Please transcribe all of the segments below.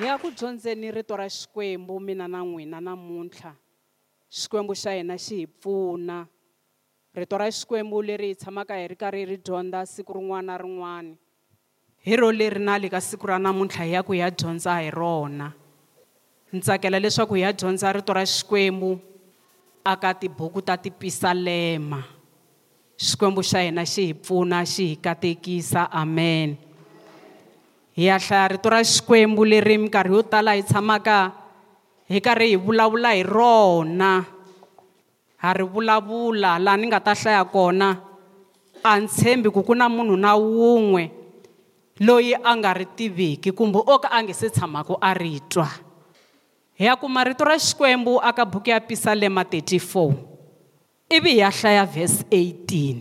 hi ya ku dyondzeni rito ra xikwembu mina na n'wina namuntlha xikwembu xa hina xi hi pfuna rito ra xikwembu leri hi tshamaka hi ri karhi hi ri dyondza siku rin'wana na rin'wana hi ro leri na le ka siku ra namuntlha hi ya ku hi ya dyondza hi rona ni tsakela leswaku hi ya dyondza rito ra xikwembu aka tibuku ta tipisalema xikwembu xa hina xi hi pfuna xi hi katekisa amen hi ya hlaya rito ra xikwembu leri minkarhi yo tala hi tshamaka hi karhi hi vulavula hi rona ha ri vulavula laha ni nga ta hlaya kona a ni tshembi ku ku na munhu na wun'we loyi a nga ri tiviki kumbe o ka a nge se tshamaka a ri twa hi ya kuma rito ra xikwembu aka buku ya pisalema 34 ivi hi ya hlaya vhesi 18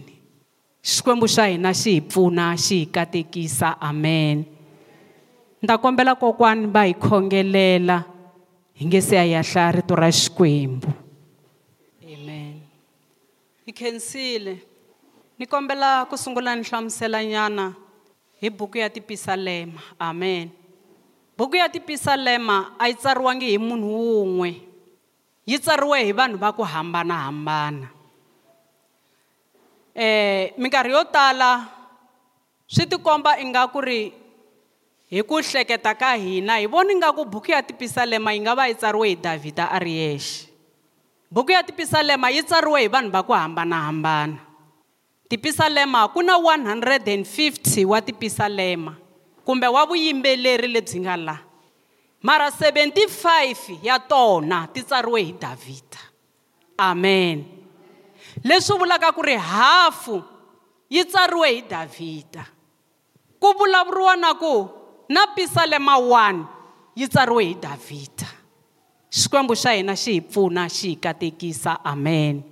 xikwembu xa hina xi hi pfuna xi hi katekisa amen ndza kombela kokwani va hi khongelela hi nge se ya hi ya hlaya rito ra xikwembu amen hi khensile ni kombela ku sungula ni hlamuselanyana hi buku ya tipisalema amen buku ya tipisalema a yi tsariwangi hi munhu wun'we yi tsariwe hi vanhu va ku hambanahambana um minkarhi yo tala swi tikomba ingaku ri hi ku hleketa ka hina hi voni nga ku buku ya tipisalema yi nga va yi tsariwe hi davhida a ri yexe buku ya tipisalema yi tsariwe hi vanhu va ku hambanahambana tipisalema ku na 150 wa tipisalema kumbe wa vuyimbeleri lebyi nga laha mara 75 ya tona ti tsariwe hi davhida amen leswi vulaka ku ri hafu yi tsariwe hi davhida ku vulavuriwa na ku na pisalema 1 yi tsariwe hi davhida xikwembu xa hina xi hi pfuna xi hi katekisa amen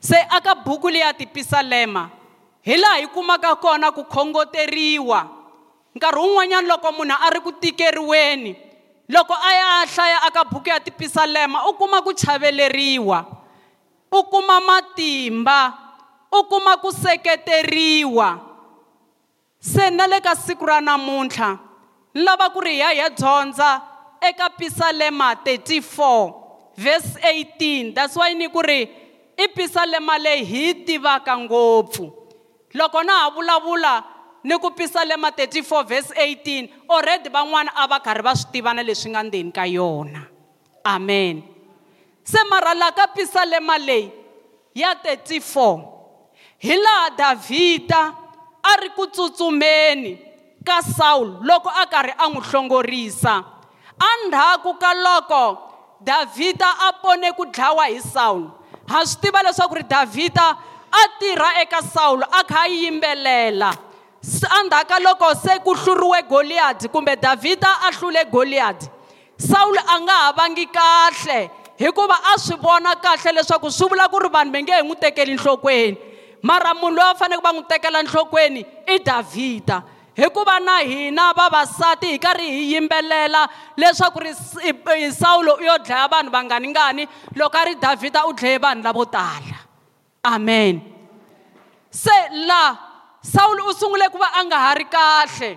se aka buku leyi ya tipisalema hi laha hi kumaka kona ku khongoteriwa nkarhi wun'wanyana loko munhu a ri ku tikeriweni loko a ya hlaya aka buku ya tipisalema u kuma ku chaveleriwa u kuma matimba u kuma ku seketeriwa se na le ka siku ra namuntlha ni lava ku ri hi ya hi ya dyondza eka pisalema 34 verse 18 that's why ni ku ri i pisalema leyi hi yi tivaka ngopfu loko na ha vulavula ni ku pisalema 34 verse 18 already van'wana a va karhi va swi tivana leswi nga ndzeni ka yona amen se mara laha ka pisalema leyi ya 34 hi laha davhida a ri ku tsutsumeni ka sawulo loko a karhi a n'wi hlongorisa endzhaku ka loko davhida a pone ku dlawa hi sawulo ha swi tiva leswaku ri davhida a tirha eka sawulo a kha a yimbelela endzhaku ka loko se ku hluriwe goliyadi kumbe davhida a hlule goliyadi sawulo a nga ha vangi kahle hikuva a swi vona kahle leswaku swi vula ku ri vanhu va nge he n'wi tekeli enhlokweni mara munhu loyi a fanele ku va n'wi tekela nhlokweni i davhida hikuva na hina vavasati hi karhi hi yimbelela leswaku ri sawulo u yo dlaya vanhu vanganingani loko a ri davhida u dlaye vanhu lavo tala amen se laha sawulo u sungule ku va a nga ha ri kahle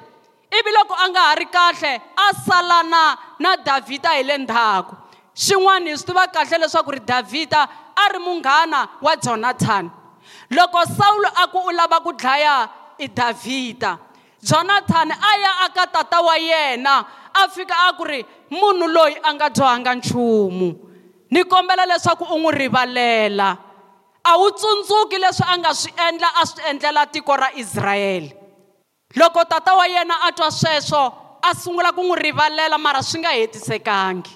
ivi loko a nga ha ri kahle a salana na davhida hi le ndzhaku xin'wana hi swi tiva kahle leswaku ri davhida a ri munghana wa jonathani loko sawulo a ku u lava ku dlaya i davhida jonathani a ya aka tata wa yena a fika a ku ri munhu loyi a nga dyohanga nchumu ni kombela leswaku u n'wi rivalela a wu tsundzuki leswi a nga swi endla a swi endlela tiko ra israyele loko tata wa yena a twa sweswo a sungula ku n'wi rivalela mara swi nga hetisekangi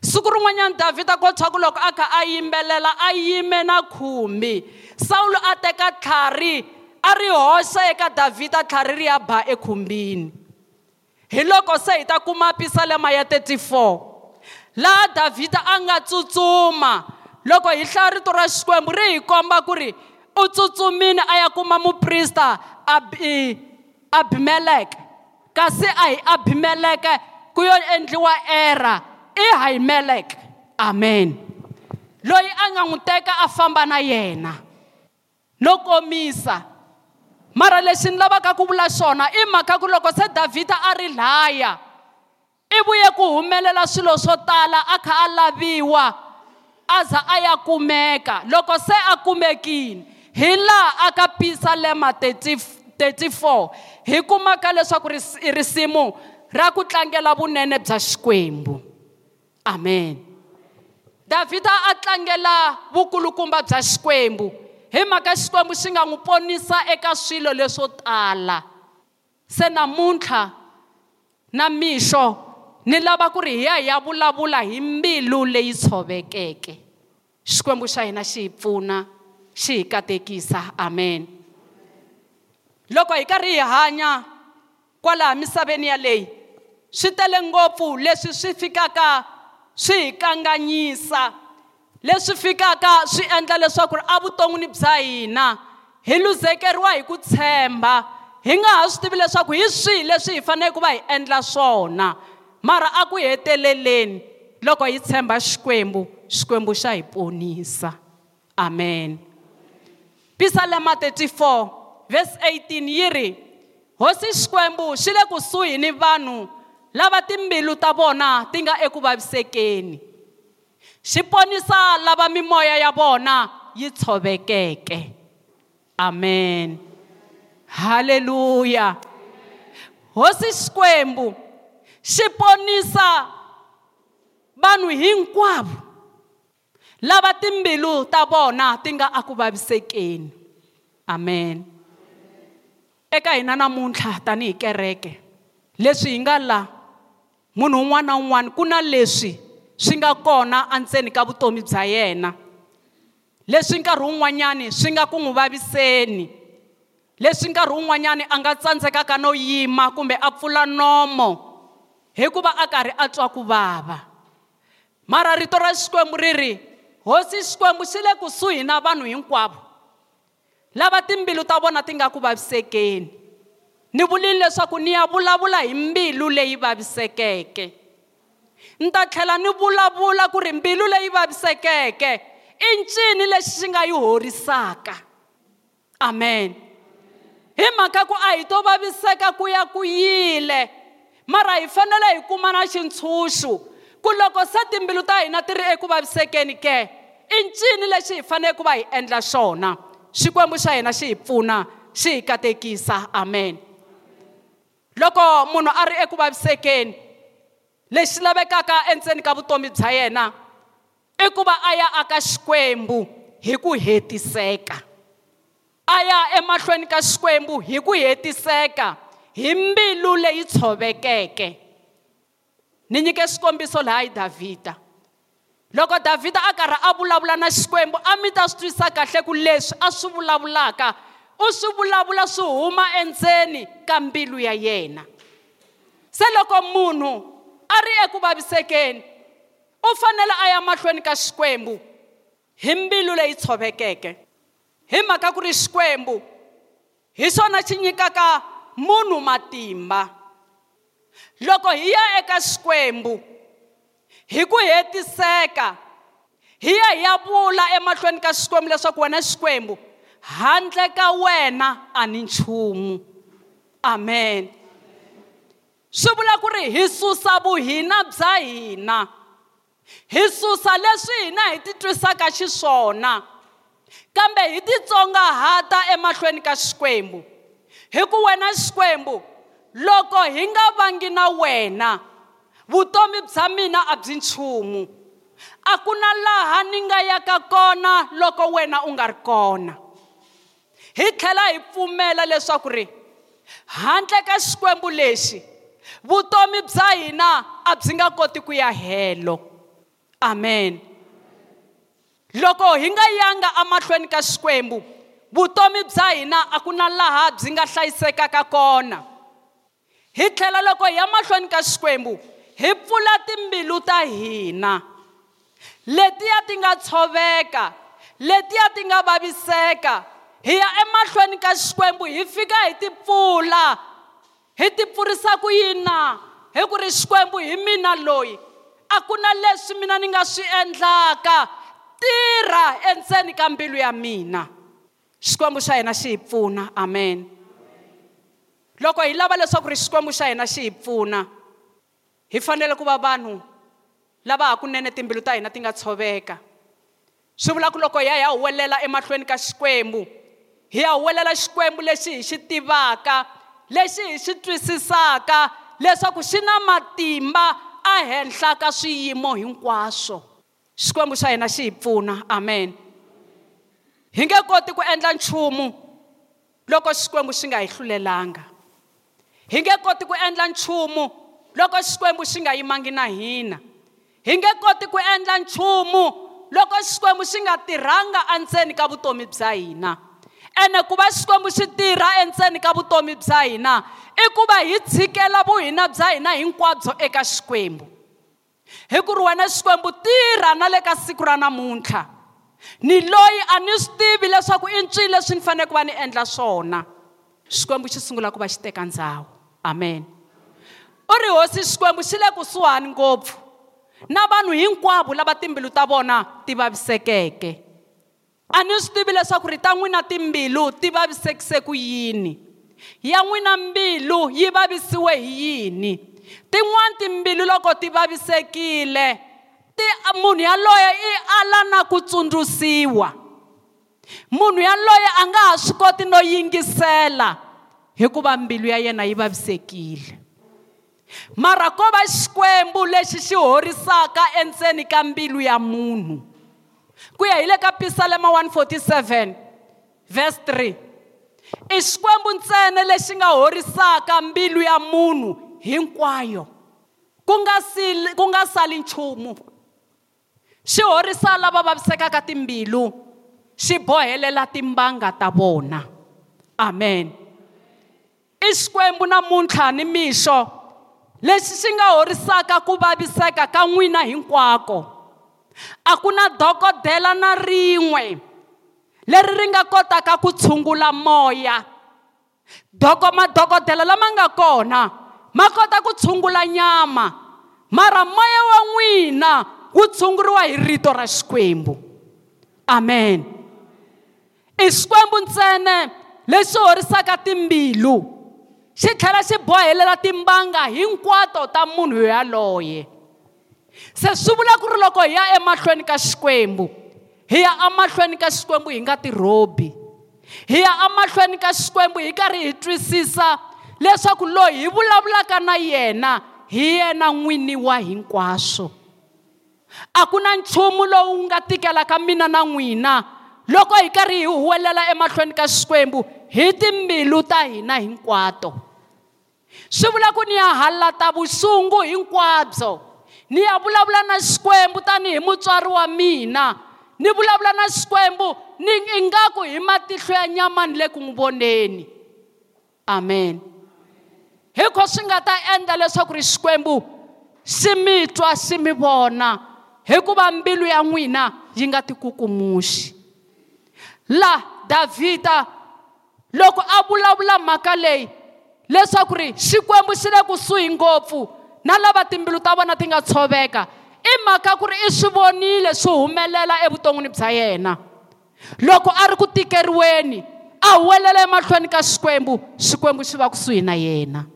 siku rin'wanyana davhida ko tshwa ku loko a kha a yimbelela a yime na khumbi sawulo a teka tlhari a ri hoxa eka davhida tlhari ri ya ba ekhumbini hi loko se hi ta kuma pisalema ya 34 laha davhida a nga tsutsuma loko hi hlaya rito ra xikwembu ri hi komba ku ri u tsutsumile a ya kuma muprista abimeleke kasi a hi abimeleke ku yo endliwa era i hayimeleke amen loyi a nga n'wi teka a famba na yena lo komisa mara lexi ni lavaka ku vula xona i mhaka ku loko se davhida a ri laya i vuye ku humelela swilo swo tala a kha a laviwa a za a ya kumeka loko se a kumekile hi laha a ka pisalema 34 hi kumaka leswaku risimu ra ku tlangela vunene bya xikwembu amen davhida a tlangela vukulukumba bya xikwembu hi mhaka xikwembu xi nga n'wi ponisa eka swilo leswo tala se namuntlha na mixo ni lava ku ri hi ya hi ya vulavula hi mbilu leyi tshovekeke xikwembu xa hina xi hi pfuna xi hi katekisa amen loko hi karhi hi hanya kwalaha misaveni yaleyi swi tele ngopfu leswi swi fikaka swi hi kanganyisa leswi fikaka swi endla leswaku ri evuton'wini bya hina hi luzekeriwa hi ku tshemba hi nga ha swi tivi leswaku hi swihi leswi hi faneleke ku va hi endla swona mara aku heteleleni loko hi tshemba xikwembu xikwembu xa hi ponisa amen pisalema 34 verse 18 yi ri hosi xikwembu xi le kusuhi ni vanhu lava timbilu ta vona ti nga eku vavisekeni xi ponisa lava mimoya ya vona yi tshovekeke amen haleluya hosi xikwembu xi ponisa vanhu hinkwavo lava timbilu ta vona ti nga aku vavisekeni amen eka hina namuntlha tanihi kereke leswi hi nga la munhu un'wana na un'wana ku na leswi swi nga kona endzeni ka vutomi bya yena leswi nkarhi wun'wanyani swi nga ku n'wi vaviseni leswi nkarhi wun'wanyani a nga tsandzekaka no yima kumbe a pfula nomo hikuva a karhi a twa ku vava mara rito ra xikwembu ri ri hosi xikwembu xi le kusuhi na vanhu hinkwavo lava timbilu ta vona ti nga ku vavisekeni ni vulini leswaku ni ya vulavula hi mbilu leyi vavisekeke ni ta tlhela ni vulavula ku ri mbilu leyi vavisekeke i ncini lexi xi nga yi horisaka amen hi mhaka ku a hi to vaviseka ku ya ku yile mara hi fanele hi kuma na xintshunxo ku loko se timbilu ta hina ti ri eku vavisekeni ke i ncini lexi hi faneleke ku va hi endla xona xikwembu xa hina xi hi pfuna xi hi katekisa amen loko munhu a ri eku vavisekeni lexi lavekaka endzeni ka vutomi bya yena i ku va a ya aka xikwembu hi ku hetiseka a ya emahlweni ka xikwembu hi ku hetiseka hi mbilu leyi tshovekeke ni nyike xikombiso laha hi davhida loko davhida a karhi a vulavula na xikwembu a mi ta swi twisa kahle ku leswi a swi vulavulaka u swi vulavula swi huma endzeni ka mbilu ya yena se loko munhu a ri eku vavisekeni u fanele a ya mahlweni ka xikwembu hi mbilu leyi tshovekeke hi mhaka ku ri xikwembu hi swona xi nyikaka munhu matimba loko hi ya eka xikwembu hi ku hetiseka hi ya hi ya vula emahlweni ka xikwembu leswaku wena xikwembu handle ka wena a ni nchumu amen swi vula ku ri hi susa vuhina bya hina hi susa leswi hina hi titwisaka xiswona kambe hi titsongahata emahlweni ka xikwembu hi ku wena xikwembu loko hi nga vangi na wena vutomi bya mina a byi nchumu a ku na laha ni nga yaka kona loko wena u nga ri kona hi tlhela hi pfumela leswaku ri handle ka xikwembu lexi vutomi bya hina a byi nga koti ku ya helo amen loko hi nga yanga emahlweni ka xikwembu vutomi bya hina a ku na laha byi nga hlayisekaka kona hi tlhela loko hi ya mahlweni ka xikwembu hi pfula timbilu ta hina letiya ti nga tshoveka letiya ti nga vaviseka hi ya emahlweni ka xikwembu hi fika hi ti pfula hi ti pfurisaka yini na hi ku ri xikwembu hi mina loyi a ku na leswi mina ni nga swi endlaka tirha endzeni ka mbilu ya mina xikwembu xa hina xi hi pfuna amen loko hi lava leswaku ri xikwembu xa hina xi hi pfuna hi fanele ku va vanhu lava hakunene timbilu ta hina ti nga tshoveka swi vula ku loko hi ya hi ya huwelela emahlweni ka xikwembu hi ya huwelela xikwembu lexi hi xi tivaka lexi hi xi twisisaka leswaku xi na matimba ehenhla ka swiyimo hinkwaswo xikwembu xa hina xi hi pfuna amen hi nge koti ku endla nchumu loko xikwembu xi nga hi hlulelanga hi nge koti ku endla nchumu loko xikwembu xi nga yimangi na hina hi nge koti ku endla nchumu loko xikwembu xi nga tirhanga endzeni ka vutomi bya hina ene ku va xikwembu xi tirha endzeni ka vutomi bya hina i ku va hi tshikela vuhina bya hina hinkwabyo eka xikwembu hi ku ri wena xikwembu tirha na le ka siku ra namuntlha ni loyi a ni swi tivi leswaku i ncini leswi ni fanele ku va ni endla swona xikwembu xi sungula ku va xi teka ndhawu amen u ri hosi xikwembu xi le kusuhani ngopfu na vanhu hinkwavo lava timbilu ta vona ti vavisekeke a ni swi tivi leswaku ri ta n'wina timbilu ti vavisekise ku yini ya n'wina mbilu yi vavisiwe hi yini tin'wani timbilu loko ti vavisekile ti munhu yaloye i ala na ku tsundzuxiwa munhu yaloye a nga ha swi koti no yingisela hikuva mbilu ya yena yi vavisekile mara ko va xikwembu lexi xi horisaka endzeni ka mbilu ya munhu ku ya hi le ka pisalema 147 verse 3 i xikwembu ntsena lexi nga horisaka mbilu ya munhu hinkwayo ku nga sili ku nga sali nchumu xi horisa lava vavisekaka timbilu xi bohelela timbanga ta vona amen i xikwembu namuntlha ni mixo lexi xi nga horisaka ku vaviseka ka n'wina hinkwako a ku na dokodela na rin'we leri ri nga kotaka ku tshungula moya doko madokodela lama nga kona ma kota ku tshungula nyama mara moya wa n'wina wu tshunguriwa hi rito ra xikwembu amen i xikwembu ntsene lexi horisaka timbilu xi tlhela xi bohelela timbanga hinkwato ta munhu yaloye se swi vula ku ri loko hi ya emahlweni ka xikwembu hi ya emahlweni ka xikwembu hi nga tirhobi hi ya emahlweni ka xikwembu hi karhi hi twisisa leswaku loyi hi vulavulaka na yena hi yena n'wini wa hinkwaswo a ku na nchumu lowu nga tikelaka mina na n'wina loko hi karhi hi huwelela emahlweni ka xikwembu hi timbilu ta hina hinkwato swi vula ku ni ya halata vusungu hinkwabyo ni ya vulavula na xikwembu tanihi mutswari wa mina ni vulavula na xikwembu ni ingaku hi matihlo ya nyama ni le ku n'wi voneni amen hikho swi nga ta endla leswaku ri xikwembu si mi twa si mi vona hikuva mbilu ya n'wina yi nga tikukumuxi laha davhida loko a vulavula mhaka leyi leswaku ri xikwembu xi le kusuhi ngopfu na lava timbilu ta vona ti nga tshoveka i mhaka ku ri i swi vonile swi humelela evuton'wini bya yena loko a ri ku tikeriweni a huwelela emahlweni ka xikwembu xikwembu xi va kusuhi na yena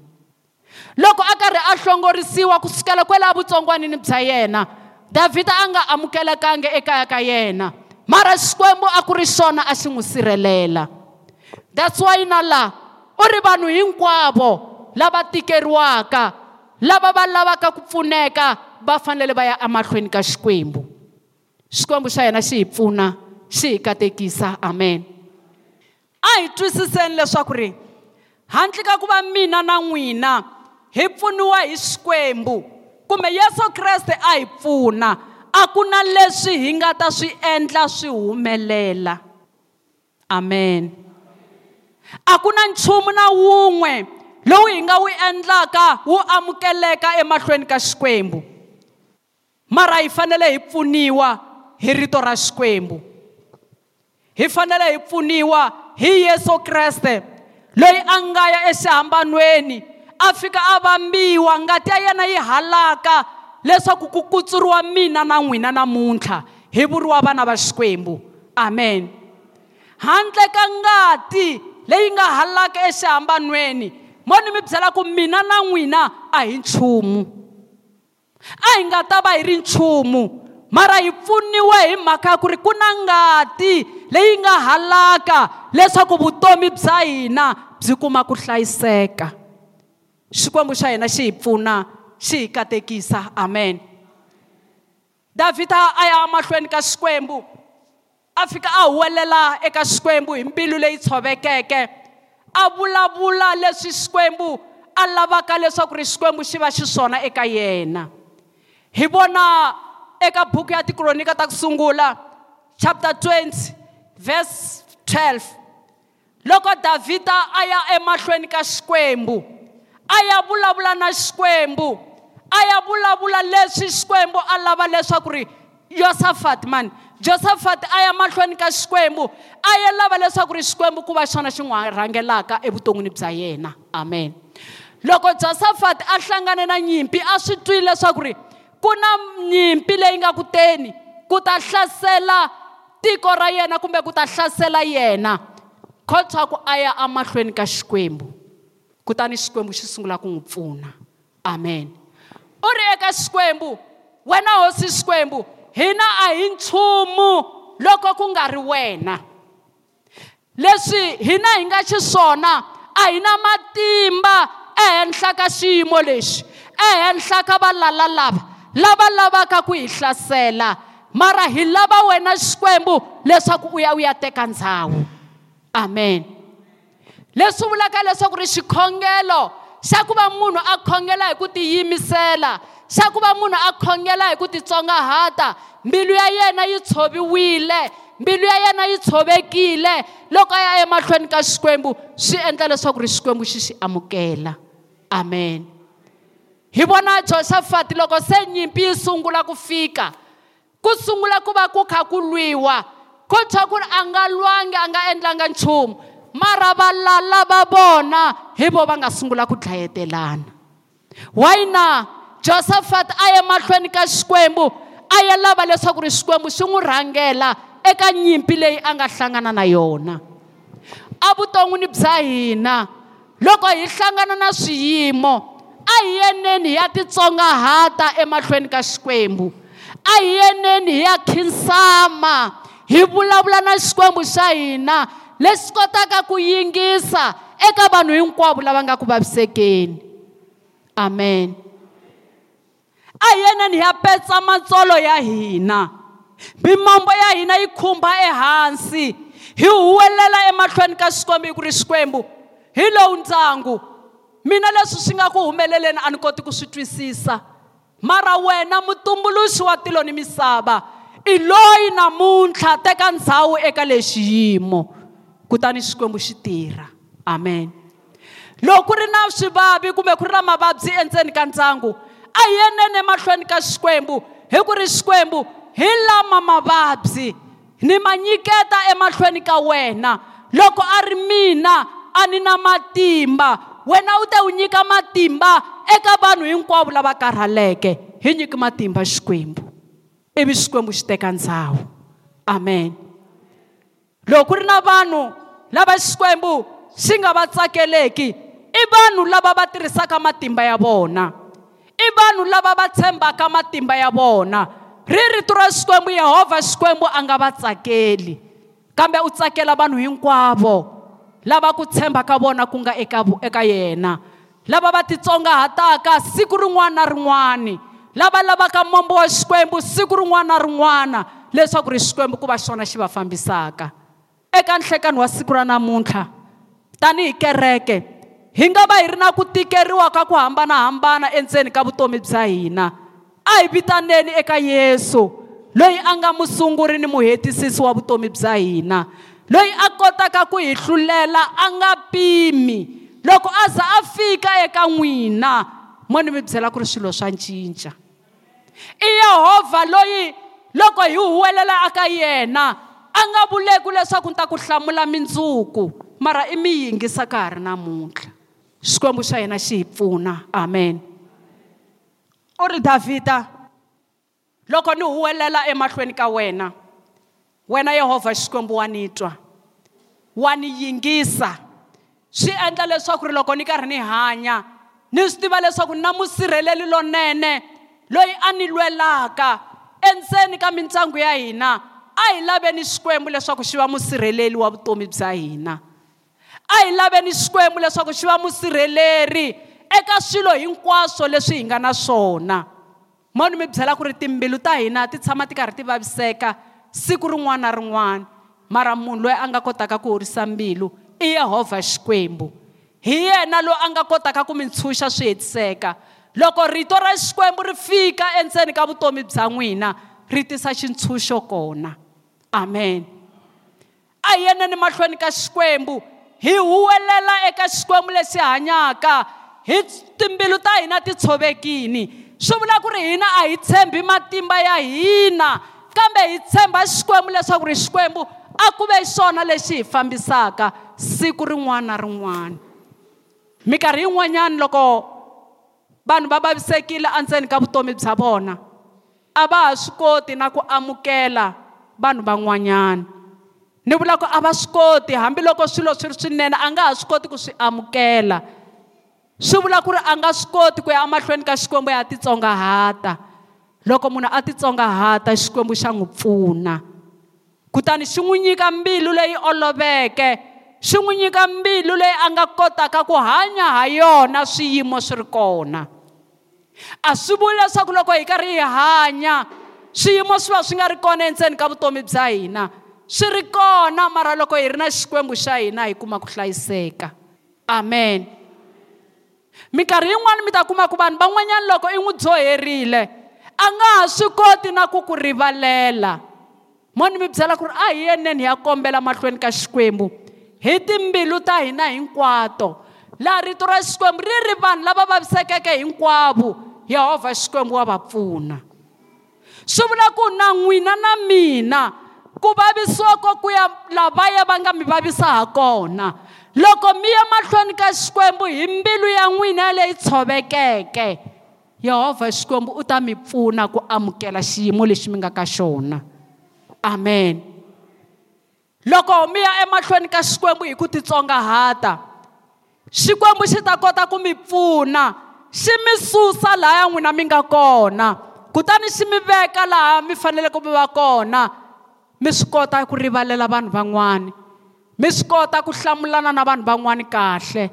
loko a karhi a hlongorisiwa kusukela kwela vutsongwanini bya yena davhida a nga amukelekangi ekaya ka yena mara xikwembu a ku ri xona a xi n'wi sirhelela that's why na laha u ri vanhu hinkwavo lava tikeriwaka lava va lavaka ku pfuneka va fanele va ya emahlweni ka xikwembu xikwembu xa yena xi hi pfuna xi hi katekisa amen a hi twisiseni leswaku ri handle ka ku va mina na n'wina hi pfuniwa hi xikwembu kumbe yesu kreste a hi pfuna a ku na leswi hi nga ta swi endla swi humelela amen a ku na nchumu na wun'we lowu hi nga wu endlaka wu amukeleka emahlweni ka xikwembu mara hi fanele hi pfuniwa hi rito ra xikwembu hi fanele hi pfuniwa hi yesu kreste loyi a nga ya exihambanweni a fika a vambiwa ngati ya yena yi halaka leswaku ku kutsuriwa mina na n'wina namuntlha hi vuriwa vana va xikwembu amen handle ka ngati leyi nga halaka exihambanweni mo ni mi byela ku mina na n'wina a hi nchumu a hi nga ta va hi ri nchumu mara hi pfuniwe hi mhaka ya ku ri ku na ngati leyi nga halaka leswaku vutomi bya hina byi kuma ku hlayiseka xikwembu xa hina xi hi pfuna xi hi katekisa amen davhida a ya emahlweni ka xikwembu a fika a huwelela eka xikwembu hi mbilu leyi tshovekeke a vulavula leswi xikwembu a lavaka leswaku ri xikwembu xi va xiswona eka yena hi vona eka buku ya tikronika ta ku sungula chapter 20 verse 12 loko davhida a ya emahlweni ka xikwembu a ya vulavula na xikwembu a ya vulavula leswi xikwembu a lava leswaku ri yosafat mani josafati a ya mahlweni ka xikwembu a ya lava leswaku ri xikwembu ku va xona xi n'wi rhangelaka evuton'wini bya yena amen loko josafati a hlangane na nyimpi a swi twile leswaku ri ku na nyimpi leyi nga ku teni ku ta hlasela tiko ra yena kumbe ku ta hlasela yena khotsa ku a ya amahlweni ka xikwembu kutani xikwembu xi sungula ku n'wi pfuna amen u ri eka xikwembu wena hosi xikwembu hina a hi nchumu loko ku nga ri wena leswi hina hi nga xiswona a hi na matimba ehenhla ka xiyimo lexi ehenhla ka valala lava lava lavaka ku hi hlasela mara hi lava wena xikwembu leswaku u ya u ya teka ndhawu amen leswi vulaka leswaku ri xikhongelo xa ku va munhu a khongela hi ku tiyimisela xa ku va munhu a khongela hi ku titsongahata mbilu ya yena yi tshoviwile mbilu ya yena yi tshovekile loko a ya emahlweni ka xikwembu swi endla leswaku ri xikwembu xi xi amukela amen hi vona joshafati loko se nyimpi yi sungula ku fika ku sungula ku va ku kha ku lwiwa ko tshwa ku ri a nga lwangi a nga endlanga nchumu mara va lava vona hi vo va nga sungula ku dlayetelana why na josafat a ya mahlweni ka xikwembu a ya lava leswaku ri xikwembu xi n'wi rhangela eka nyimpi leyi a nga hlangana na yona evuton'wini bya hina loko hi hlangana na swiyimo a hi yeneni hi ya titsongahata emahlweni ka xikwembu a hi yeneni hi ya khinsama hi vulavula na xikwembu xa hina leswi kotaka ku yingisa eka vanhu hinkwavo lava nga ku vavisekeni amen a hi yeneni hi ya petsa matsolo ya hina mimambo ya hina yi khumba ehansi hi huwelela emahlweni ka xikwembu hi ku ri xikwembu hi lowu ndyangu mina leswi swi nga ku humeleleni a ni koti ku swi twisisa mara wena mutumbuluxi wa tilo ni misava i loyi namuntlha teka ndhawu eka lexiyimo kutani xikwembu xi tirha amen loko ku ri na swivavi kumbe ku ri na mavabyi endzeni ka ndyangu a hi yeneni emahlweni ka xikwembu hi ku ri xikwembu hi lama mavabyi ni ma nyiketa emahlweni ka wena loko a ri mina a ni na matimba wena u ta wu nyika matimba eka vanhu hinkwavo lava karhaleke hi nyiki matimba xikwembu ivi xikwembu xi teka ndhawu amen loko ku ri na vanhu lava xikwembu xi nga va tsakeleki i vanhu lava va tirhisaka matimba ya vona i vanhu lava va tshembaka matimba ya vona ri rito ra xikwembu yehovha xikwembu a nga va tsakeli kambe u tsakela vanhu hinkwavo lava ku tshemba ka vona ku nga eka, eka yena lava va titsongahataka siku rin'wana na rin'wani lava lavaka mombo wa xikwembu siku rin'wana na rin'wana leswaku ri xikwembu ku va xona xi va fambisaka eka nhlekani wa siku ra namuntlha tanihi kereke hi nga va hi ri na ku tikeriwa ka ku hambanahambana endzeni ka vutomi bya hina a hi vitaneni eka yesu loyi a nga musunguri ni muhetisisi wa vutomi bya hina loyi a kotaka ku hi hlulela a nga pimi loko a za a fika eka n'wina mo ni mi byela ku ri swilo swa ncinca i yehovha loyi loko hi huwelela aka yena a nga vuleki leswaku ni ta ku hlamula mindzuku mara i mi yingisa ka ha ri namuntlha xikwembu xa hina xi hi pfuna amen u ri davhida loko ni huwelela emahlweni ka wena wena yehovha xikwembu wa ni twa wa ni yingisa swi endla leswaku ri loko ni karhi ni hanya ni swi tiva leswaku na musirheleli lonene loyi a ni lwelaka endzeni ka mindyangu ya hina a hi laveni xikwembu leswaku xi va musirheleli wa vutomi bya hina a hi laveni xikwembu leswaku xi va musirheleri eka swilo hinkwaswo leswi hi nga na swona mo ni mi byela ku ri timbilu ta hina ti tshama ti karhi ti vaviseka siku rin'wana na rin'wana mara munhu loyi a nga kotaka ku horisa mbilu i yehovha xikwembu hi yena loyi a nga kotaka ku mi ntshuxa swi hetiseka loko rito ra xikwembu ri fika endzeni ka vutomi bya n'wina ri tisa xintshunxo kona amen a hi yeneni mahlweni ka xikwembu hi huwelela eka xikwembu lexi hanyaka hi timbilu ta hina ti tshovekini swi vula ku ri hina a hi tshembi matimba ya hina kambe hi tshemba xikwembu leswaku ri xikwembu a ku ve xona lexi hi fambisaka siku rin'wana na rin'wana minkarhi yin'wanyana loko vanhu va vavisekile endzeni ka vutomi bya vona a va ha swi koti na ku amukela vanhu van'wanyana ni vula ku a va swi koti hambiloko swilo swi ri swinene a nga ha swi koti ku swi amukela swi vula ku ri a nga swi koti ku ya emahlweni ka xikwembu ya titsongahata loko munhu a titsongahata xikwembu xa n'wi pfuna kutani xi n'wi nyika mbilu leyi oloveke xi n'wi nyika mbilu leyi a nga kotaka ku hanya ha yona swiyimo swi ri kona a swi vuli leswaku loko hi karhi hi hanya swiyimo swi va swi nga ri kona endzeni ka vutomi bya hina swi ri kona mara loko hi ri na xikwembu xa hina hi kuma ku hlayiseka amen minkarhi yin'wani mi ta kuma ku vanhu van'wanyana loko i n'wi dzoherile a nga ha swi koti na ku ku rivalela mo ni mi byela ku ri a hi yeneni hi ya kombela mahlweni ka xikwembu hi timbilu ta hina hinkwato laha rito ra xikwembu ri ri vanhu lava vavisekeke hinkwavo yehovha xikwembu wa va pfuna swi vula ku na n'wina na mina ku vavisiwa ko ku ya lavaya va nga mi vavisa ha kona loko mi ya mahlweni ka xikwembu hi mbilu ya n'wina leyi tshovekeke yehovha xikwembu u ta mi pfuna ku amukela xiyimo lexi mi nga ka xona amen loko mi ya emahlweni ka xikwembu hi ku titsongahata xikwembu xi ta kota ku mi pfuna xi mi susa lahaya n'wina mi nga kona kutani xi mi veka laha mi faneleke mi va kona mi swi kota ku rivalela vanhu van'wana mi swi kota ku hlamulana na vanhu van'wana kahle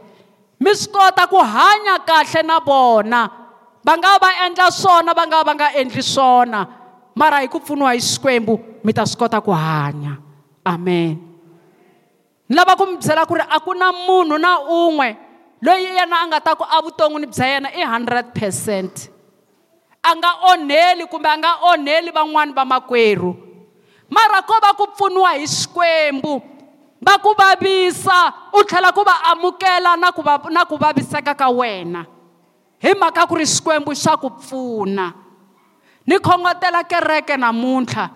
mi swi kota ku hanya kahle na vona va nga va endla swona va nga va nga endli swona mara hi ku pfuniwa hi xikwembu mi ta swi kota ku hanya amen ni lava ku mi byela ku ri a ku na munhu na un'we loyi yena a nga ta ku evuton'wini bya yena i hundred percent a nga onheli kumbe a nga onheli van'wani vamakwerhu mara ko va ku pfuniwa hi xikwembu va ku vavisa u tlhela ku va amukela na ku va na ku vaviseka ka wena hi mhaka ku ri xikwembu xa ku pfuna ni khongotela kereke namuntlha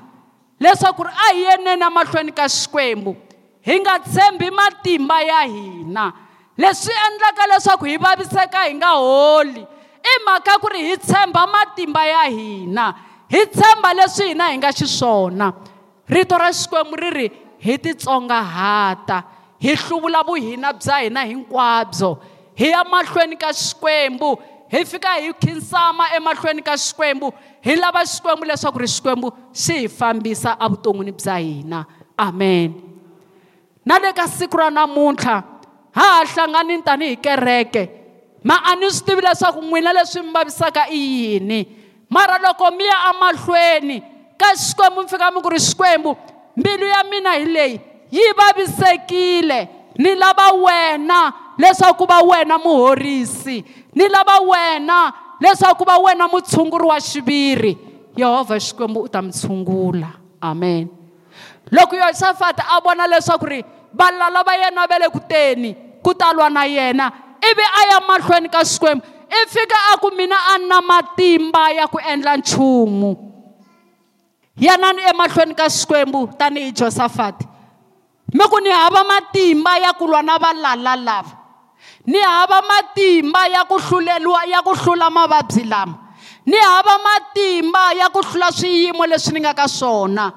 leswaku ri a hi yeneni emahlweni ka xikwembu hi nga tshembi matimba ya hina leswi endlaka leswaku hi vaviseka hi nga holi i mhaka ku ri hi tshemba matimba ya hina hi tshemba leswi hina hi nga xiswona rito ra xikwembu ri ri hi titsongahata hi hluvula vuhina bya hina hinkwabyo hi ya mahlweni ka xikwembu hi fika hi khinsama emahlweni ka xikwembu hi lava xikwembu leswaku ri xikwembu xi hi fambisa evuton'wini bya hina amen na le ka siku ra namuntlha ha ha hlanganini tanihi kereke ma a ni swi tivi leswaku n'wina leswi mi vavisaka i yini mara loko mi ya emahlweni ka xikwembu mi fika mi ku ri xikwembu mbilu ya mina hi leyi yi vavisekile ni lava wena leswaku va wena muhorisi ni lava wena leswaku va wena mutshunguri wa xiviri yehovha xikwembu u ta mi tshungula amen loko yoshafati a vona leswaku ri valala va yena va le ku teni ku ta lwa na yena ivi a ya mahlweni ka xikwembu i e fika a ku mina a na matimba ya ku endla nchumu yanani emahlweni ka xikwembu tanihi josafati mi ku ni hava matimba ya ku lwa na valala lava ni hava matimba ya ku hluleliwa ya ku hlula mavabyi lama ni hava matimba ya ku hlula swiyimo leswi ni nga ka swona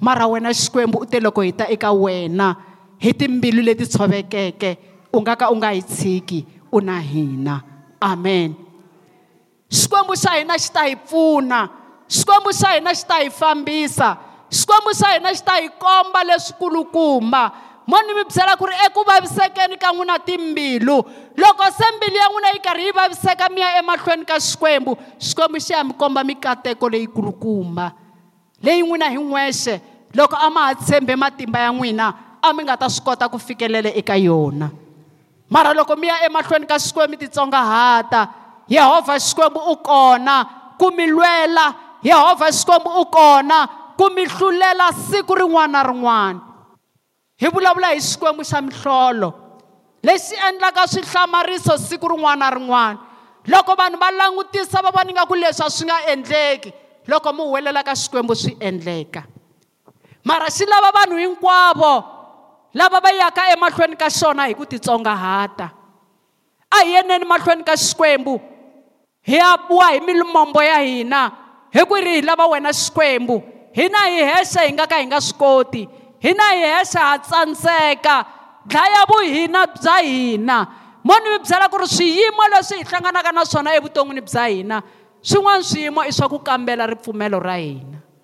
mara wena xikwembu u te loko hi ta eka wena hi timbilu leti tshovekeke u nga ka u nga yi tshiki u na hina amen xikwembu xa hina xi ta hi pfuna xikwembu xa hina xi ta hi fambisa xikwembu xa hina xi ta hi komba leswikulukumba mo ni mi byela ku ri eku vavisekeni ka n'wina timbilu loko se mbilu ya n'wina yi karhi yi vaviseka mi ya emahlweni ka xikwembu xikwembu xi ya mi komba mikateko leyikulukumba leyi n'wina hi n'wexe loko a ma ha tshembe matimba ya n'wina a mi nga ta swi kota ku fikelela eka yona mara loko mi ya emahlweni ka xikwembu mi titsongahata yehovha xikwembu u kona ku mi lwela yehovha xikwembu u kona ku mi hlulela siku rin'wana na rin'wana hi vulavula hi xikwembu xa mihlolo lexi endlaka swihlamariso siku rin'wana na rin'wana loko vanhu va langutisa va vona ingaku leswi a swi nga endleki loko mi huwelela ka xikwembu swi endleka mara xi lava vanhu hinkwavo lava va yaka emahlweni ka xona hi ku titsongahata a hi yeneni mahlweni ka xikwembu hi ya buwa hi milimombo ya hina hi ku ri hi lava wena xikwembu hina hi hexe hi nga ka hi nga swi koti hina hi hexe ha tsandzeka dlaya vuhina bya hina mo ni mi byela ku ri swiyimo leswi hi hlanganaka na swona evuton'wini bya hina swin'wana swiyimo i swa ku kambela ripfumelo ra hina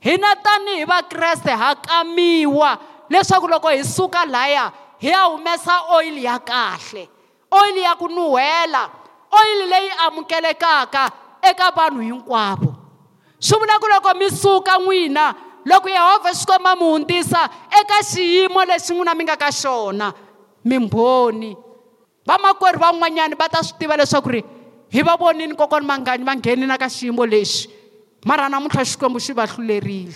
hina tanihi vakreste ha kamiwa leswaku loko hi suka laya hi ya humesa oyili ya kahle oyili ya ku nuhela oyili leyi amukelekaka eka vanhu hinkwavo swi vula ku loko mi suka n'wina loko yehovha swi komba mi hundzisa eka xiyimo lexi n'wina mi nga ka xona mimbhoni vamakwerhu van'wanyana va ta swi tiva leswaku ri hi va vonini kokwana mangani va ngheni na ka xiyimo lexi mara namuntlha xikwembu xi va hlulerile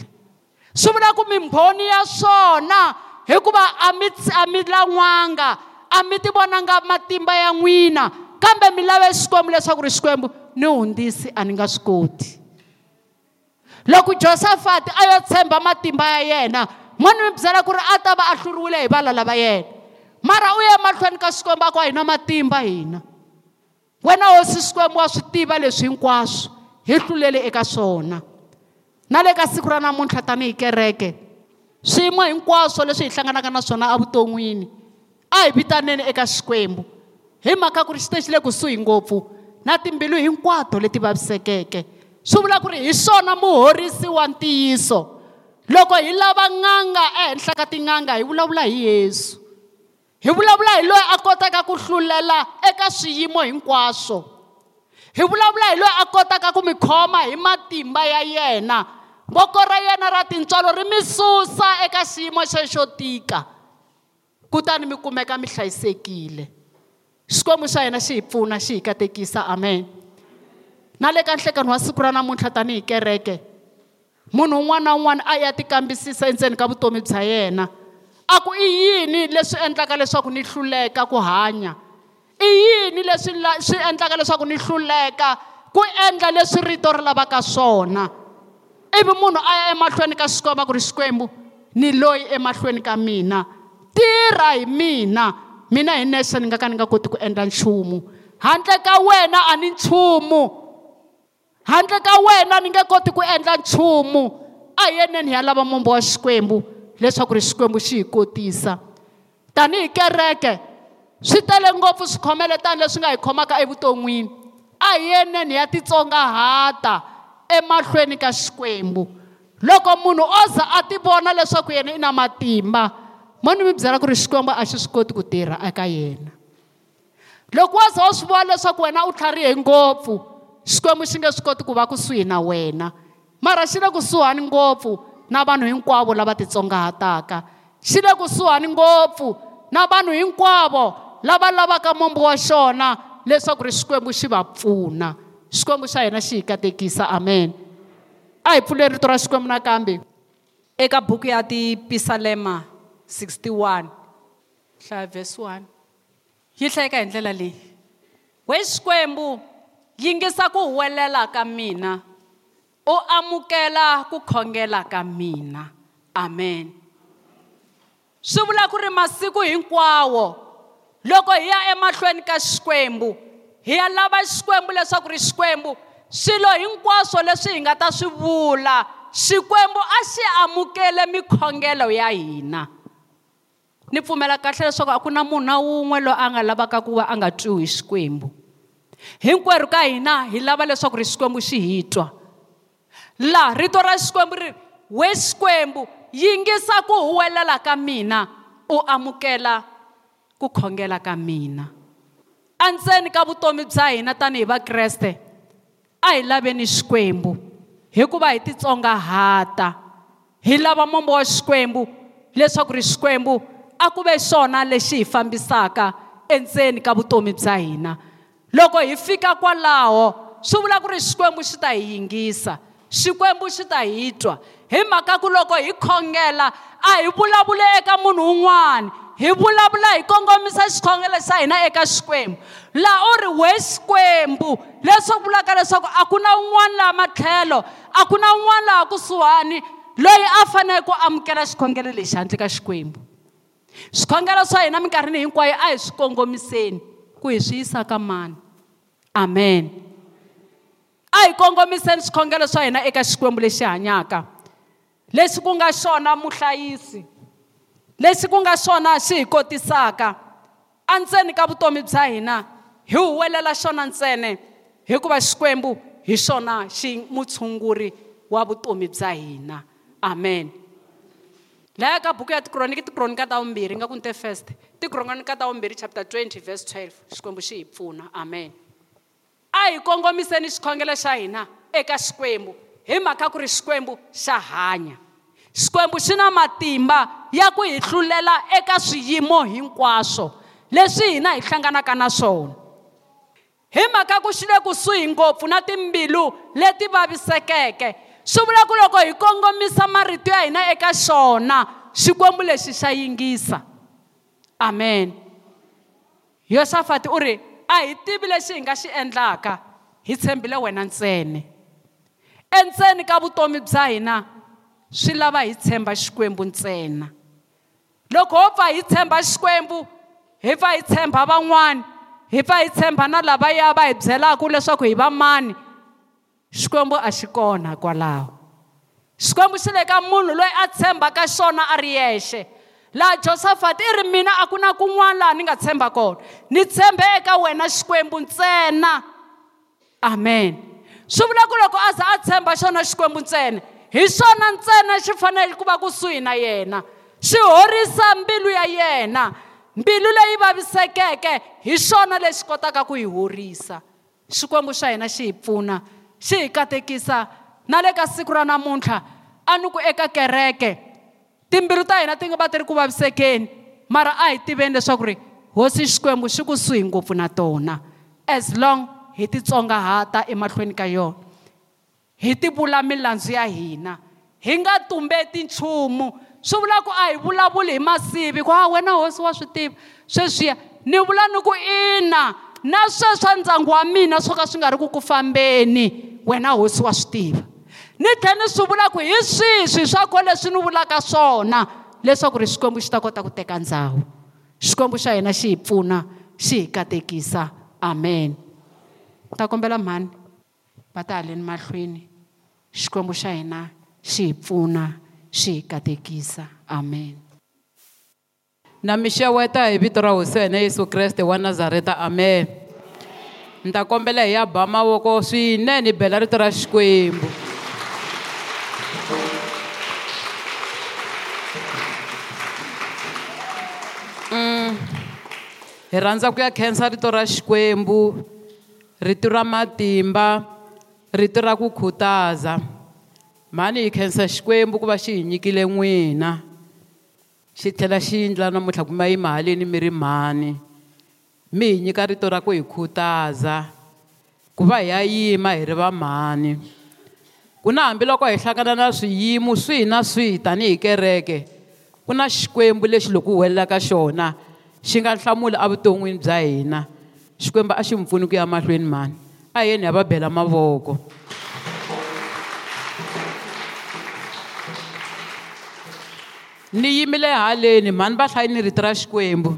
swi vula ku mimbhoni ya swona hikuva a mi a mi lan'wanga a mi ti vonanga matimba ya n'wina kambe mi lave xikwembu leswaku ri xikwembu ni hundzisi a ni nga swi koti loko josafati a yo tshemba matimba ya yena mo ni mi byela ku ri a ta va a hluriwile hi valala va yena mara u ye mahlweni ka xikwembu a ku a hi na matimba hina wena hosi xikwembu wa swi tiva leswi hinkwaswo hi hlulele eka swona na le ka siku ra namuntlha tanihi kereke swiyimo hinkwaswo leswi hi hlanganaka na swona evuton'wini a hi vitaneni eka xikwembu hi mhaka ku ri xiteji le kusuhi ngopfu na timbilu hinkwato leti vavisekeke swi vula ku ri hi swona muhorisi wa ntiyiso loko hi lava n'anga ehenhla ka tin'anga hi vulavula hi yesu hi vulavula hi loyi a kotaka ku hlulela eka swiyimo hinkwaswo hi vulavula hi loyi a kotaka ku mi khoma hi matimba ya yena voko ra yena ra tintswalo ri mi susa eka xiyimo xexo tika kutani mi kumeka mi hlayisekile xikwembu xa hina xi hi pfuna xi hi katekisa amen na le ka nhlekani wa siku ra namuntlha tanihi kereke munhu un'wana na un'wana a ya tikambisisa endzeni ka vutomi bya yena a ku i yini leswi endlaka leswaku ni hluleka ku hanya i yini leswi swi endlaka leswaku ni hluleka ku endla leswi rito ri lavaka swona ivi munhu a ya emahlweni ka xikwembu a ku ri xikwembu ni loyi emahlweni ka mina tirha hi mina mina hi nexe ni nga ka ni nga koti ku endla nchumu handle ka wena a ni nchumu handle ka wena ni nge koti ku endla nchumu a hi yeneni hi ya lava mombo wa xikwembu leswaku ri xikwembu xi hi kotisa tanihi kereke swi tele ngopfu swikhomeletani leswi nga hi khomaka evuton'wini a hi yeneni hi ya titsongahata emahlweni ka xikwembu loko munhu o za a tivona leswaku yena i na matimba mo ni mi byela ku ri xikwembu a xi swi koti ku tirha eka yena loko wo za u swi vona leswaku wena u tlharihe ngopfu xikwembu xi nge swi koti ku va kusuhi na wena mara xi le kusuhani ngopfu na vanhu hinkwavo lava titsongahataka xi le kusuhani ngopfu na vanhu hinkwavo lava lavaka mombo wa xona leswaku ri xikwembu xi va pfuna xikwembu xa hina xi hi katekisa amen a hi pfuleni rito ra xikwembu nakambe eka buku ya tipisalema 61 hlaya vhesi 1 yi hlayeka hi ndlela leyi we xikwembu yingisa ku huwelela ka mina u amukela ku khongela ka mina amen swi vula ku ri masiku hinkwawo loko hi ya emahlweni ka xikwembu hi ya lava xikwembu leswaku ri xikwembu swilo hinkwaswo leswi hi nga ta swi vula xikwembu a xi amukele mikhongelo ya hina ni pfumela kahle leswaku a ku na munhu na wun'we loyi a nga lavaka ku va a nga twiwi hi xikwembu hinkwerhu ka hina hi lava leswaku ri xikwembu xi hi twa laha rito ra xikwembu ri we xikwembu yingisa ku huwelela ka mina u amukela ku khongela ka mina endzeni ka vutomi bya hina tanihi vakreste a hi laveni xikwembu hikuva hi titsongahata hi lava mombo wa xikwembu leswaku ri xikwembu a ku ve xona lexi hi fambisaka endzeni ka vutomi bya hina loko hi fika kwalaho swi vula ku ri xikwembu xi ta hi yingisa xikwembu xi ta hi twa hi mhaka ku loko hi khongela a hi vulavule eka munhu un'wana hi vulavula hi kongomisa xikhongelo xa hina eka xikwembu laha u ri we xikwembu leswi vulaka leswaku a ku na un'wana laha matlhelo a ku na un'wana laha kusuhani loyi a fanele ku amukela xikhongelo lexi handle ka xikwembu swikhongelo swa hina minkarhini hinkwayo a hi swi kongomiseni ku hi swi yisa ka mani amen a hi kongomiseni swikhongelo swa hina eka xikwembu lexi hanyaka lexi ku nga xona muhlayisi leswi ku nga swona swi hi kotisaka endzeni ka vutomi bya hina hi huwelela xona ntsena hikuva xikwembu hi xona xi mutshunguri wa vutomi bya hina amen laya ka buku ya tikroniki tikronika ta vumbirhi nga ku ni te first tikronika ta vumbirhi chapter 20 verse 12 xikwembu xi hi pfuna amen a hi kongomiseni xikhongelo xa hina eka xikwembu hi mhaka ku ri xikwembu xa hanya xikwembu xi na matimba ya ku hi hlulela eka swiyimo hinkwaswo leswi hina hi hlanganaka na swona hi mhaka ku xi le kusuhi ngopfu na timbilu leti vavisekeke swi vula ku loko hi kongomisa marito ya hina eka xona xikwembu lexi xa yingisa amen yosafati u ri a hi tivi lexi hi nga xi endlaka hi tshembile wena ntsena endzeni ka vutomi bya hina swi lava hi tshemba xikwembu ntsena loko ho pfa hi tshemba xikwembu hi pfa hi tshemba van'wana hi pfa hi tshemba na lavaya va hi byelaka leswaku hi va mani xikwembu a xi kona kwalaho xikwembu xi le ka munhu loyi a tshembaka xona a ri yexe laha josafati i ri mina a ku na kun'wana laha ni nga tshemba kona ni tshembe eka wena xikwembu ntsena amen swi vula ku loko a za a tshemba xona xikwembu ntsena hi swona ntsena xi fanele ku va kusuhi na yena xi horisa mbilu ya yena mbilu leyi vavisekeke hi swona lexi kotaka ku yi horisa xikwembu xa hina xi hi pfuna xi hi katekisa na le ka siku ra namuntlha a ni ku eka kereke timbilu ta hina ti nga va ti ri ku vavisekeni mara a hi tiveni leswaku ri hosi xikwembu xi kusuhi ngopfu na tona as long hi titsongahata emahlweni ka yona hi tivula milandzu ya hina hi nga tumbeti nchumu swi vula ku a hi vulavuli hi masivi ku a wena hosi wa swi tiva sweswiya ni vula ni ku ina na sweswa ndyangu wa mina swo ka swi nga ri ku ku fambeni wena hosi wa swi tiva ni tlhela ni swi vula ku hi swihi swi swa ko leswi ni vulaka swona leswaku ri xikwembu xi ta kota ku teka ndhawu xikwembu xa hina xi hi pfuna xi hi katekisa amen ta kombela mhani va ta haleni mahlweni xikwembu xa hina xi hi pfuna xi hi katekisa amen na mi xeweta hi vito ra hosi yesu kreste wa nazareta amen ni ta kombela hi ya ba mavoko swinene hi bela rito ra xikwembu mm. hi rhandza ku ya khensa rito ra xikwembu rito ra matimba rito ra ku khutaza mhani hi khensa xikwembu ku va xi hi nyikile n'wina xi tlhela xi endla namuntlha kuma yi mahaleni mi ri mhani mi hi nyika rito ra ku hi khutaza ku va hi ya yima hi ri vamhani ku na hambiloko hi hlangana na swiyimo swihi na swihi tanihi kereke ku na xikwembu lexi loko u helela ka xona xi nga hlamula evuton'wini bya hina xikwembu a xi mi pfuni ku ya mahlweni mhani ayeni ababhela amavoko ni yimile haleni mhani va hlayi ni riti ra xikwembu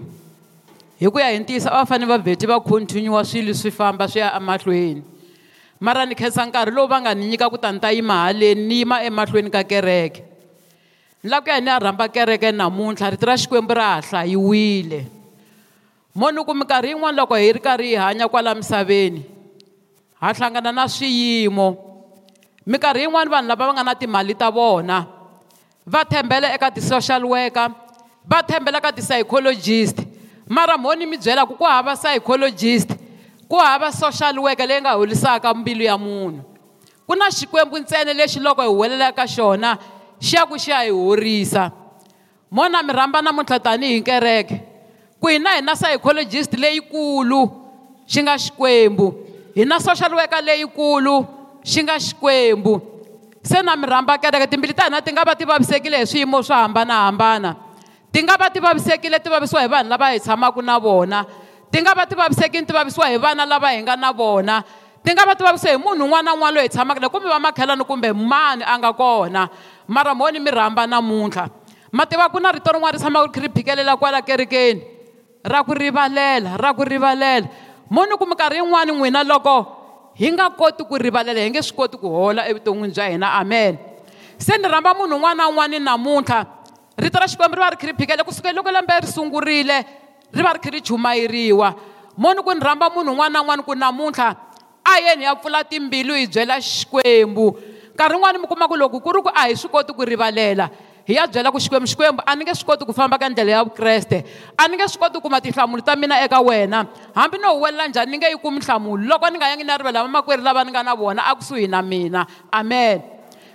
hi ku ya hi ntiyiso a va fanele va vheti va khontinyuwa swilo swi famba swi ya emahlweni mara ni khensa nkarhi lowu va nga ni nyika kutani ta yima haleni ni yima emahlweni ka kereke ni lava ku ya ni ya rhamba kereke namuntlha riti ra xikwembu ra ha hlayiwile munhu ku minkarhi yin'wani loko hi ri karhi hi hanya kwala misaveni ha hlangana na swiyimo minkarhi yin'wani vanhu lava va nga na timali ta vona va tshembela eka ti-social worker va tshembela ka ti-psychologist mara mhoni mi byela ku ku hava psychologist ku hava social worker leyi nga holisaka mbilu ya munhu ku na xikwembu ntsena lexi loko hi huwelela ka xona xi ya ku xi ya hi horisa mona mi rhamba namuntlha tanihi kereke ku hina hi na psychologist leyikulu xi nga xikwembu hi na social worker leyikulu xi nga xikwembu se na mi rhamba kereke timbili ta hina ti nga va ti vavisekile hi swiyimo swo hambanahambana ti nga va ti vavisekile ti vavisiwa hi vanhu lava hi tshamaka na vona ti nga va ti vavisekile ti vavisiwa hi vana lava hi nga na vona ti nga va ti vavisa hi munhu un'wana na un'wana loyi hi tshamaka na kumbe vamakhelani kumbe mani a nga kona mara moni mi rhamba namuntlha ma tiva ku na rito rin'wana ri tshamaka ri kha ri phikelela kwala kerekeni ra ku rivalela ra ku rivalela mo ni ku minkarhi yin'wani n'wina loko hi nga koti ku rivalela hi nge swi koti ku hola evuton'wini bya hina amen se ni rhamba munhu un'wana na un'wana namuntlha rito ra xikwembu ri va ri kha ri phikela kusukela loko lembe ri sungurile ri va ri kha ri chumayeriwa mo ni ku ni rhamba munhu un'wana na un'wana ku namuntlha a yeni ya pfula timbilu hi byela xikwembu nkarhi wun'wani mi kuma ku loko ku ri ku a hi swi koti ku rivalela hi ya byela ku xikwembu xikwembu a ni nge swi koti ku famba ka ndlela ya vukreste a ni nge swi koti ku kuma tinhlamulo ta mina eka wena hambi no huwelela njhani ni nge yi kumi nhlamulo loko ni nga yangi na rivela vamakwerhu lava ni nga na vona akusuhi na mina amen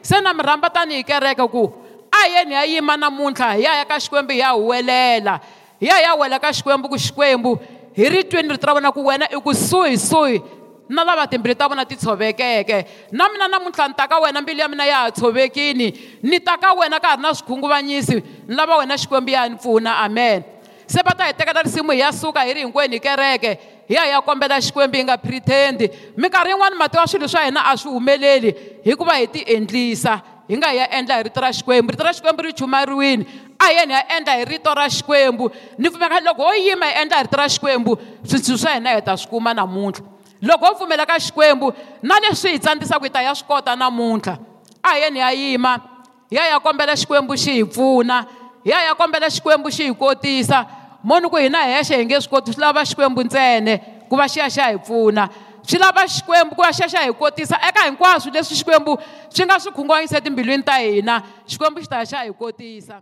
se na mi rhamba tanihi kereke ku a hi yeni ya yima namuntlha hi ya ya ka xikwembu hi ya huwelela hi ya hi ya wela ka xikwembu ku xikwembu hi ri twini rito ra vona ku wena i kusuhisuhi na lava timbilu ta vona ti tshovekeke na mina namuntlha ni ta ka wena mbilu ya mina ya ha tshovekini ni ta ka wena ka ha ri na swikhunguvanyisi ni lava wena xikwembu ya ni pfuna amen se va ta hi tekela risimu hi ya suka hi ri hinkwenu hi kereke hi ya hi ya kombela xikwembu hi nga pretendi minkarhi yin'wani mati wa swilo swa hina a swi humeleli hikuva hi ti endlisa hi nga hi ya endla hi rito ra xikwembu rito ra xikwembu ri chumariwini a hi yeni hi ya endla hi rito ra xikwembu ni pfumeka loko ho yima hi endla hi rito ra xikwembu swintshu swa hina hi ta swi kuma namuntlha loko ho pfumela ka xikwembu na leswi hi tsandzisaka hi ta ya swi kota namuntlha a hi yeni ya yima hi ya ya kombela xikwembu xi hi pfuna hi ya ya kombela xikwembu xi hi kotisa moni ku hina hexe hi nge swi koti swi lava xikwembu ntsene ku va xiya ya hi pfuna swi lava xikwembu ku va xi ya ya hi kotisa eka hinkwaswo leswi xikwembu swi nga swi khunguvanyise timbilwini ta hina xikwembu xi ta ya xi hi kotisa